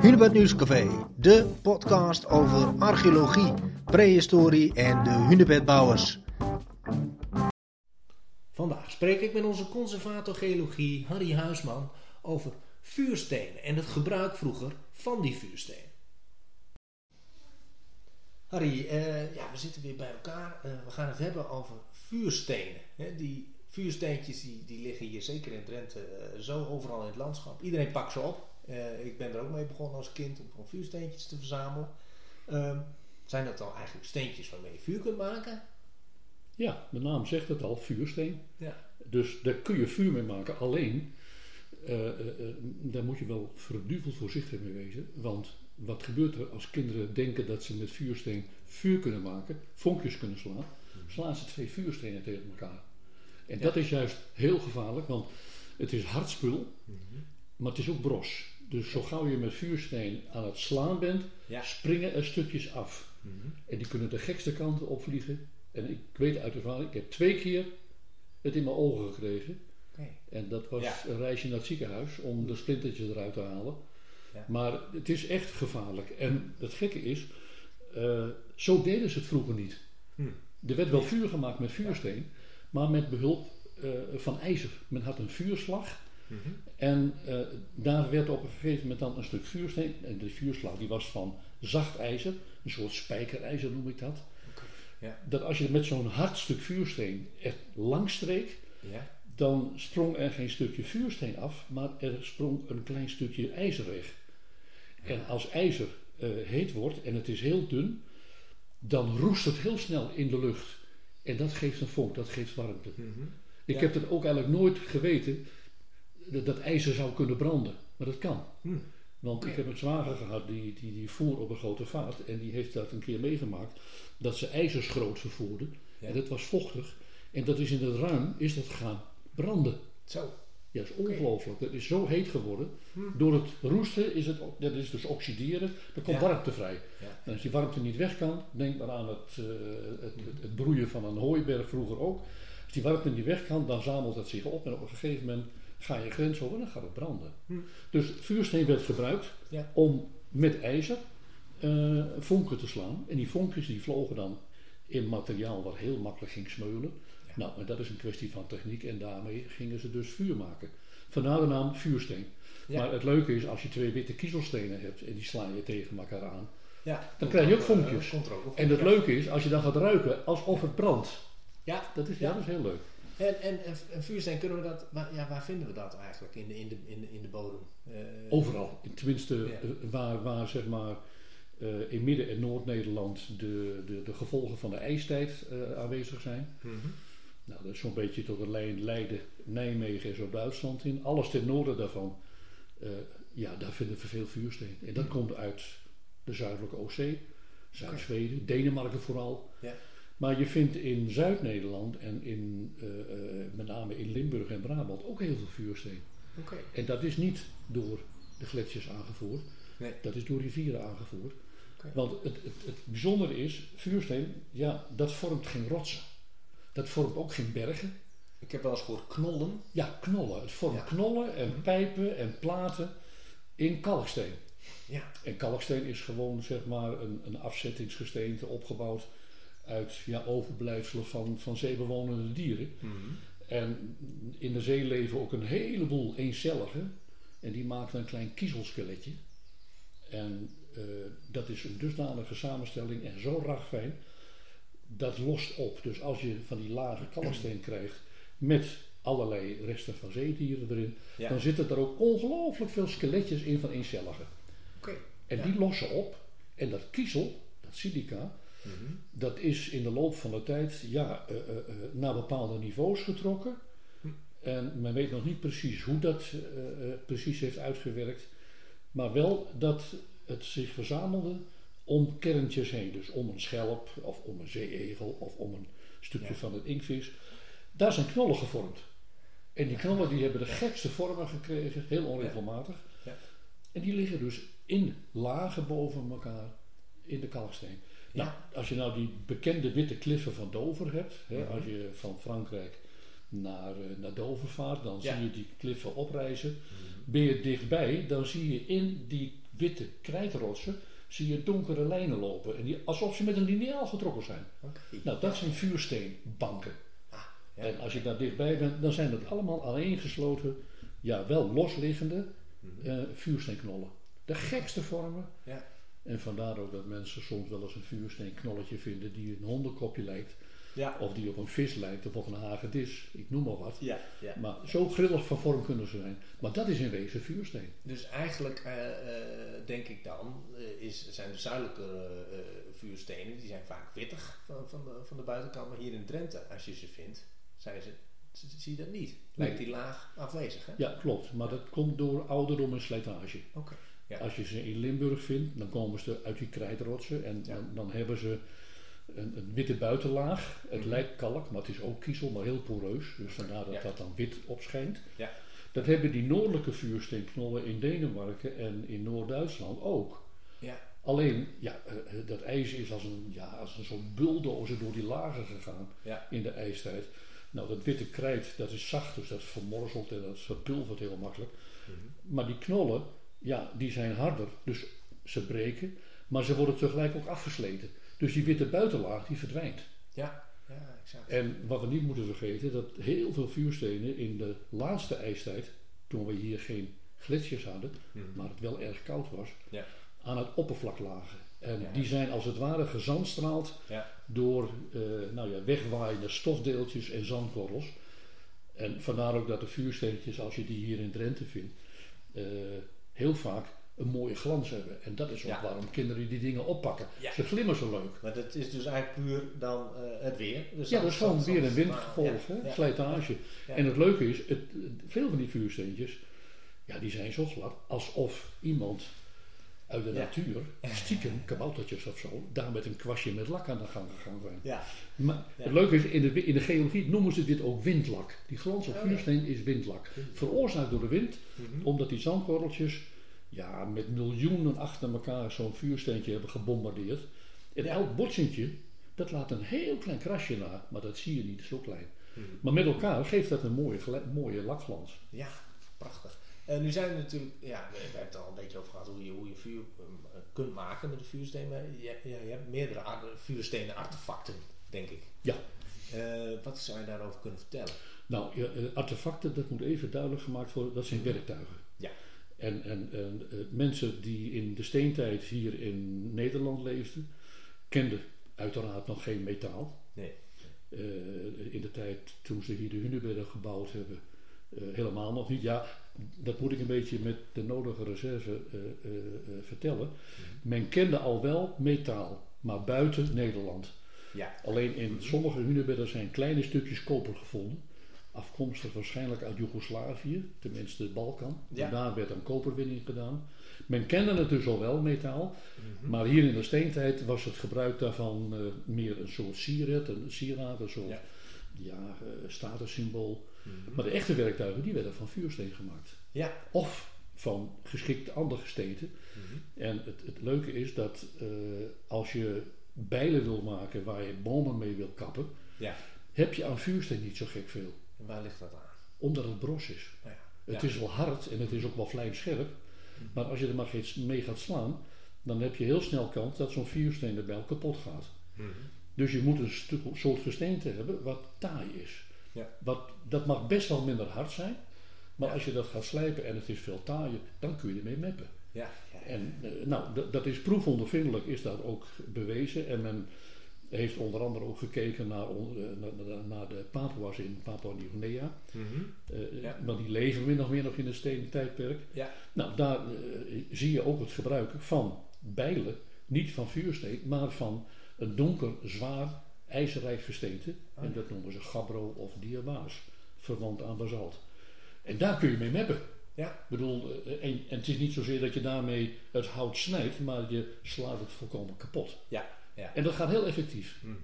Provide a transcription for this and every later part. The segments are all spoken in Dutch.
Hunebed Nieuwscafé, de podcast over archeologie, prehistorie en de hunebedbouwers. Vandaag spreek ik met onze conservator geologie Harry Huisman over vuurstenen en het gebruik vroeger van die vuurstenen. Harry, eh, ja, we zitten weer bij elkaar. Eh, we gaan het hebben over vuurstenen. Hè? Die vuursteentjes die, die liggen hier zeker in Drenthe eh, zo overal in het landschap. Iedereen pakt ze op. Eh, ik ben er ook mee begonnen als kind om gewoon vuursteentjes te verzamelen. Ehm, zijn dat dan eigenlijk steentjes waarmee je vuur kunt maken? Ja, de naam zegt het al, vuursteen. Ja. Dus daar kun je vuur mee maken. Alleen, eh, eh, daar moet je wel verduveld voorzichtig mee wezen. Want wat gebeurt er als kinderen denken dat ze met vuursteen vuur kunnen maken, vonkjes kunnen slaan, slaan ze twee vuurstenen tegen elkaar. En Ja. dat is juist heel gevaarlijk, want het is hard spul, Mhm. maar het is ook bros. Dus zo gauw je met vuursteen aan het slaan bent, Ja. springen er stukjes af. Mhm. En die kunnen de gekste kanten opvliegen. En ik weet uit ervaring, ik heb twee keer het in mijn ogen gekregen. En dat was Ja. een reisje naar het ziekenhuis om de splintertjes eruit te halen. Ja. Maar het is echt gevaarlijk. En het gekke is, eh, zo deden ze het vroeger niet. Hm. Er werd wel vuur gemaakt met vuursteen, maar met behulp eh, van ijzer. Men had een vuurslag Mhm. en eh, daar werd op een gegeven moment dan een stuk vuursteen. En de vuurslag die was van zacht ijzer, een soort spijkerijzer noem ik dat. Ja. Dat als je met zo'n hard stuk vuursteen er langs streek, Ja. dan sprong er geen stukje vuursteen af, maar er sprong een klein stukje ijzer weg. En als ijzer eh, heet wordt en het is heel dun, dan roest het heel snel in de lucht. En dat geeft een vonk, dat geeft warmte. Mhm. Ik heb het ook eigenlijk nooit geweten dat, dat ijzer zou kunnen branden. Maar dat kan. Hm. Want ik heb een zwager gehad die, die, die voer op een grote vaart. En die heeft dat een keer meegemaakt. Dat ze ijzerschroot vervoerden. Ja. En dat was vochtig. En dat is in het ruim is dat gaan branden. Zo. Ja, dat is ongelooflijk. Dat is zo heet geworden. Hm. Door het roesten is het, dat is dus oxideren. Er komt Ja. warmte vrij. Ja. En als die warmte niet weg kan, denk maar aan het, eh, het, het, het broeien van een hooiberg vroeger ook. Als die warmte niet weg kan, dan zamelt het zich op en op een gegeven moment ga je grens over en dan gaat het branden. Hm. Dus vuursteen werd gebruikt Ja. om met ijzer eh, vonken te slaan. En die vonkjes die vlogen dan in materiaal wat heel makkelijk ging smeulen. Ja. Nou, en dat is een kwestie van techniek en daarmee gingen ze dus vuur maken. Vandaar de naam vuursteen. Ja. Maar het leuke is, als je twee witte kiezelstenen hebt en die sla je tegen elkaar aan. Ja. Dan krijg je ook eh, vonkjes. En het leuke is, als je dan gaat ruiken alsof het brandt. Ja. Dat is, ja. dat is heel leuk. En, en, en, en vuursteen, kunnen we dat, waar, ja, waar vinden we dat eigenlijk in de, in de, in de, in de bodem? Eh, Overal. Tenminste, Ja. eh, waar, waar zeg maar eh, in Midden- en Noord-Nederland de, de, de gevolgen van de ijstijd aanwezig zijn. mhm. Nou, dat is zo'n beetje tot de lijn Leiden, Nijmegen en zo Duitsland in. Alles ten noorden daarvan, ja, daar vinden we veel vuursteen. En dat Mhm. komt uit de zuidelijke Oostzee. Zuid-Zweden, Denemarken vooral. Ja. Maar je vindt in Zuid-Nederland en in, eh, eh, met name in Limburg en Brabant ook heel veel vuursteen. Oké. En dat is niet door de gletsjers aangevoerd, Nee. dat is door rivieren aangevoerd. Want het, het, het bijzondere is, vuursteen, ja, dat vormt geen rotsen. Dat vormt ook geen bergen. Ik heb wel eens gehoord knollen. Ja, knollen. Het vormt Ja. knollen en Mhm. pijpen en platen in kalksteen. Ja. En kalksteen is gewoon zeg maar een, een afzettingsgesteente opgebouwd uit ja, overblijfselen van, van zeebewonende dieren. Mhm. En in de zee leven ook een heleboel eencelligen. En die maken een klein kiezelskeletje. En eh, dat is een dusdanige samenstelling en zo ragfijn. Dat lost op. Dus als je van die lage kalksteen krijgt met allerlei resten van zeedieren erin, Ja. dan zitten er ook ongelooflijk veel skeletjes in van eencelligen. En Ja. die lossen op. En dat kiezel, dat silica, Mhm. dat is in de loop van de tijd ja, eh, eh, eh, naar bepaalde niveaus getrokken. Hm. En men weet nog niet precies hoe dat precies heeft uitgewerkt. Maar wel dat het zich verzamelde om kerntjes heen. Dus om een schelp of om een zeeegel of om een stukje Ja. van het inkvis. Daar zijn knollen gevormd. En die knollen die hebben de gekste vormen gekregen, heel onregelmatig. Ja. En die liggen dus in lagen boven elkaar in de kalksteen. Nou, als je nou die bekende witte kliffen van Dover hebt, hè, Mhm. als je van Frankrijk naar, eh, naar Dover vaart, dan zie je die kliffen oprijzen. Mhm. Ben je dichtbij, dan zie je in die witte krijtrotsen zie je donkere lijnen lopen. En die, alsof ze met een lineaal getrokken zijn. Nou, dat zijn vuursteenbanken. Ah, ja. En als je daar dichtbij bent, dan zijn dat allemaal aaneengesloten, ja, wel losliggende Mhm. eh, vuursteenknollen. De gekste vormen. Ja. En vandaar ook dat mensen soms wel eens een vuursteenknolletje vinden die een hondenkopje lijkt. Ja. Of die op een vis lijkt of op een hagedis. Ik noem maar wat. Ja, ja. Maar zo grillig van vorm kunnen ze zijn. Maar dat is in wezen vuursteen. Dus eigenlijk eh, eh, denk ik dan, eh, is, zijn de zuidelijke vuurstenen, die zijn vaak wittig van, van, de, van de buitenkant. Maar hier in Drenthe, als je ze vindt, zijn ze, zie je dat niet. Lijkt die laag afwezig, hè? Ja, klopt. Maar dat komt door ouderdom en slijtage. Oké. Ja. Als je ze in Limburg vindt, dan komen ze uit die krijtrotsen. En Ja. dan, dan hebben ze een, een witte buitenlaag. Het Mhm. lijkt kalk, maar het is ook kiezel, maar heel poreus. Dus vandaar dat Ja. dat dan wit opschijnt. Ja. Dat hebben die noordelijke vuursteenknollen in Denemarken en in Noord-Duitsland ook. Ja. Alleen, ja, eh, eh, dat ijs is als een, ja, als een soort bulldozer door die lagen gegaan in de ijstijd. Nou, dat witte krijt, dat is zacht, dus dat vermorzelt en dat verpulvert heel makkelijk. Mhm. Maar die knollen, ja, die zijn harder, dus ze breken, maar ze worden tegelijk ook afgesleten. Dus die witte buitenlaag, die verdwijnt. Ja. Ja, exact. En wat we niet moeten vergeten, dat heel veel vuurstenen in de laatste ijstijd, toen we hier geen gletsjers hadden, Mhm. maar het wel erg koud was, Ja. aan het oppervlak lagen. En Ja. die zijn als het ware gezandstraald Ja. door eh, nou ja, wegwaaiende stofdeeltjes en zandkorrels. En vandaar ook dat de vuursteentjes, als je die hier in Drenthe vindt, eh, heel vaak een mooie glans hebben. En dat is ook Ja. waarom kinderen die dingen oppakken. Ja. Ze glimmen zo leuk. Maar dat is dus eigenlijk puur dan eh, het weer. Dus Ja, dat is gewoon weer- en wind windgevolg? Ja. slijtage. En het leuke is, het- veel van die vuursteentjes, ja, die zijn zo glad alsof iemand uit de Ja. natuur, stiekem kaboutertjes of zo, daar met een kwastje met lak aan de gang gegaan zijn. Ja. Maar Ja. het leuke is, in de, in de geologie noemen ze dit ook windlak. Die glans op Oh, vuursteen is windlak. Veroorzaakt door de wind, Mhm. omdat die zandkorreltjes ja, met miljoenen achter elkaar zo'n vuursteentje hebben gebombardeerd. En elk botsentje, dat laat een heel klein krasje na, maar dat zie je niet, zo klein. Mhm. Maar met elkaar geeft dat een mooie, mooie lakglans. Ja, prachtig. En nu zijn we natuurlijk, ja, we, we hebben het al een beetje over gehad hoe je, hoe je vuur eh, kunt maken met een vuursteen. Maar je, je hebt meerdere vuurstenen artefacten, denk ik. Ja. Eh, wat zou je daarover kunnen vertellen? Nou, eh, artefacten, dat moet even duidelijk gemaakt worden, dat zijn werktuigen. Ja. En, en, en eh, mensen die in de steentijd hier in Nederland leefden, kenden uiteraard nog geen metaal. Nee. Eh, in de tijd toen ze hier de Hunebedden gebouwd hebben, eh, helemaal nog niet. Ja, dat moet ik een beetje met de nodige reserve eh, eh, eh, vertellen. Men kende al wel metaal, maar buiten Nederland. Ja. Alleen in sommige hunebedden zijn kleine stukjes koper gevonden. Afkomstig waarschijnlijk uit Joegoslavië, tenminste de Balkan. Ja. Daar werd een koperwinning gedaan. Men kende het dus al wel, metaal. Mhm. Maar hier in de steentijd was het gebruik daarvan meer een soort sieraad, een sieraad, een soort Ja. ja. statussymbool. Mhm. Maar de echte werktuigen die werden van vuursteen gemaakt. Ja. Of van geschikt ander gesteten. Mhm. En het, het leuke is dat eh, als je bijlen wil maken waar je bomen mee wil kappen, Ja. heb je aan vuursteen niet zo gek veel. En waar ligt dat aan? Omdat het bros is. Ja. Het Ja. is wel hard en het is ook wel vlijmscherp. Maar als je er maar iets mee gaat slaan, dan heb je heel snel kans dat zo'n vuursteen erbij kapot gaat. Mhm. Dus je moet een soort gesteente hebben wat taai is. Ja. Wat, dat mag best wel minder hard zijn. Maar Ja. als je dat gaat slijpen en het is veel taaier, dan kun je ermee meppen. Ja. ja. En eh, nou, dat- is proefondervindelijk, is dat ook bewezen. En men heeft onder andere ook gekeken naar, eh, naar, naar- de Papua's in Papua-Nieuw-Guinea. Mhm. Eh, Ja. Want die leven min of meer nog in het stenen tijdperk. Ja. Nou, daar zie je ook het gebruik van bijlen, niet van vuursteen, maar van een donker, zwaar, ijzerrijk gesteente. Oh, En dat noemen ze gabbro of diabaas, verwant aan basalt. En daar kun je mee meppen. Ja. Ik bedoel, eh, en, en het is niet zozeer dat je daarmee het hout snijdt, maar je slaat het volkomen kapot. Ja. Ja. En dat gaat heel effectief. Mhm.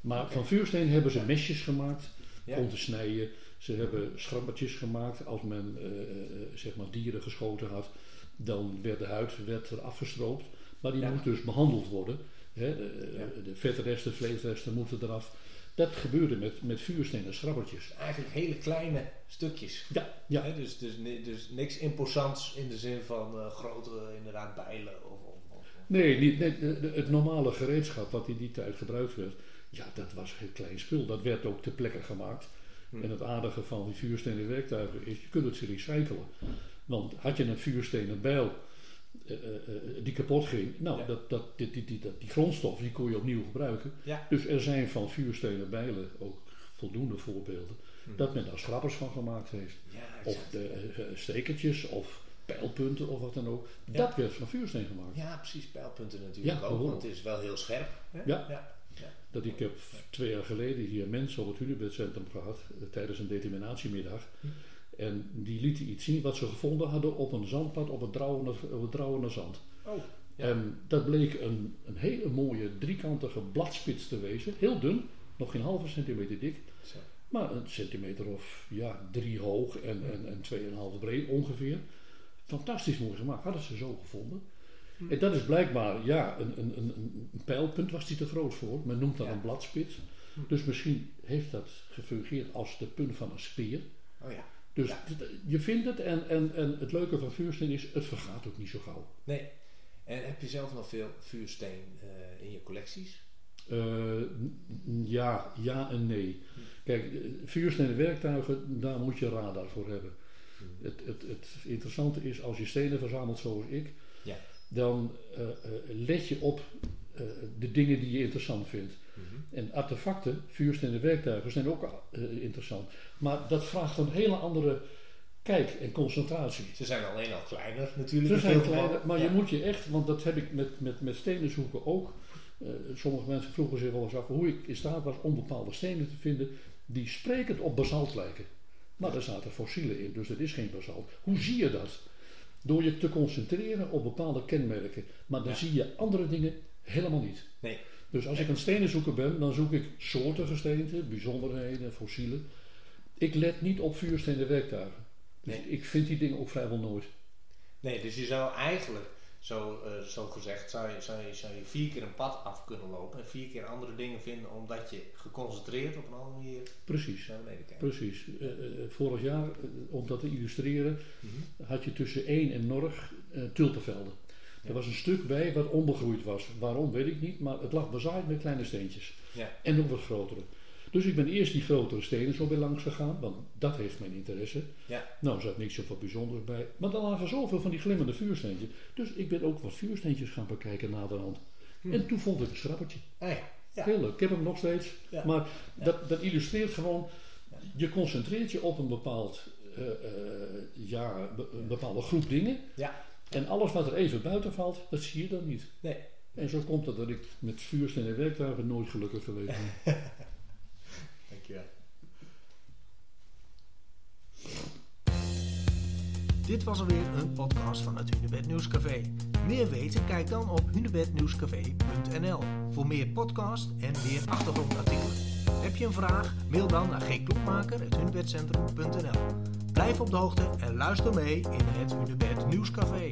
Maar van vuursteen hebben ze mesjes gemaakt Ja. om te snijden. Ze hebben schrappertjes gemaakt. Als men eh, eh, zeg maar dieren geschoten had, dan werd de huid werd er afgestroopt. Maar die moet dus behandeld worden. Hè, de, Ja. de vetresten, vleesresten moeten eraf. Dat gebeurde met, met vuursteen en schrabbertjes. Eigenlijk hele kleine stukjes. Ja, ja. Dus, dus, dus niks imposants in de zin van eh, grote inderdaad bijlen. Of, of, of- Nee, niet, nee, het normale gereedschap wat in die tijd gebruikt werd, ja, dat was heel klein spul. Dat werd ook ter plekke gemaakt. Hm. En het aardige van die vuurstenen werktuigen is, je kunt het recyclen. Want had je een vuurstenen bijl eh, eh, eh, die kapot ging, nou, Ja. dat, dat, die, die, die, dat- die grondstof die kon je opnieuw gebruiken. Ja. Dus er zijn van vuurstenen bijlen ook voldoende voorbeelden Hm. dat men daar schrappers van gemaakt heeft. Ja, Of eh, stekertjes of pijlpunten of wat dan ook. Ja. Dat werd van vuursteen gemaakt. ja, precies. Pijlpunten natuurlijk Ja, ook, want het is wel heel scherp. Hè? Ja. Dat ik heb twee jaar geleden hier mensen op het Hunebedcentrum gehad eh, tijdens een determinatiemiddag. Hm. En die lieten iets zien wat ze gevonden hadden op een zandpad op het Drouwende, op het Drouwende Zand. Oh, ja. En dat bleek een, een hele mooie driekantige bladspits te wezen. Heel dun, nog geen halve centimeter dik. Zo. Maar een centimeter of ja, drie hoog en, en, en tweeënhalf breed ongeveer. Fantastisch mooi gemaakt, hadden ze zo gevonden. Hm. En dat is blijkbaar, ja, een, een, een, een pijlpunt was die te groot voor. Men noemt dat Ja. een bladspits. Hm. Dus misschien heeft dat gefungeerd als de punt van een speer. Oh ja. Dus Ja. je vindt het en, en, en het leuke van vuursteen is, het vergaat ook niet zo gauw. Nee. En heb je zelf nog veel vuursteen eh, in je collecties? Eh, ja, ja en nee. Kijk, eh, vuurstenen werktuigen, daar moet je radar voor hebben. Hm. Het, het, het interessante is, als je stenen verzamelt zoals ik, Ja. dan let je op de dingen die je interessant vindt. Mhm. En artefacten, vuurstenen werktuigen, zijn ook eh, interessant. Maar dat vraagt een hele andere kijk en concentratie. Ze zijn alleen al kleiner natuurlijk. Ze zijn veel kleiner, maar Ja. je moet je echt, want dat heb ik met, met, met stenen zoeken ook. Eh, sommige mensen vroegen zich wel eens af hoe ik in staat was om bepaalde stenen te vinden die sprekend op basalt lijken. Maar er zaten fossielen in, dus dat is geen basalt. Hoe zie je dat? Door je te concentreren op bepaalde kenmerken. Maar dan Ja. zie je andere dingen helemaal niet. Nee. Dus als ik een stenenzoeker ben, dan zoek ik soorten gesteenten, bijzonderheden, fossielen. Ik let niet op vuurstenen werktuigen. Dus Nee. ik vind die dingen ook vrijwel nooit. Nee, dus je zou eigenlijk, zo, eh, zo gezegd, zou je, zou, je, zou je vier keer een pad af kunnen lopen en vier keer andere dingen vinden omdat je geconcentreerd op een andere manier Precies. naar beneden kijkt. Precies. Eh, eh, vorig jaar, om dat te illustreren, Mhm. had je tussen Eén en Norg tulpenvelden. Er was een stuk bij wat onbegroeid was. Waarom weet ik niet, maar het lag bezaaid met kleine steentjes. Ja. En nog wat grotere. Dus ik ben eerst die grotere stenen zo bij langs gegaan, want dat heeft mijn interesse. Ja. Nou, er zat niks of wat bijzonders bij. Maar er lagen zoveel van die glimmende vuursteentjes. Dus ik ben ook wat vuursteentjes gaan bekijken naderhand. Hm. En toen vond ik een schrappertje. Ah ja. Ja. Heel leuk. Ik heb hem nog steeds. Maar dat, dat illustreert gewoon, je concentreert je op een bepaald, eh, eh, ja, een bepaalde groep dingen. Ja. En alles wat er even buiten valt, dat zie je dan niet. Nee. En zo komt het dat ik met vuursteen en werktuigen nooit gelukkig geweest ben. Dankjewel. Dit was alweer een podcast van het Hunebed Nieuwscafé. Meer weten? Kijk dan op hunebednieuwscafé.nl voor meer podcast en meer achtergrondartikelen. Heb je een vraag? Mail dan naar gklokmaker.hunebedcentrum.nl Blijf op de hoogte en luister mee in het Hunebed Nieuwscafé.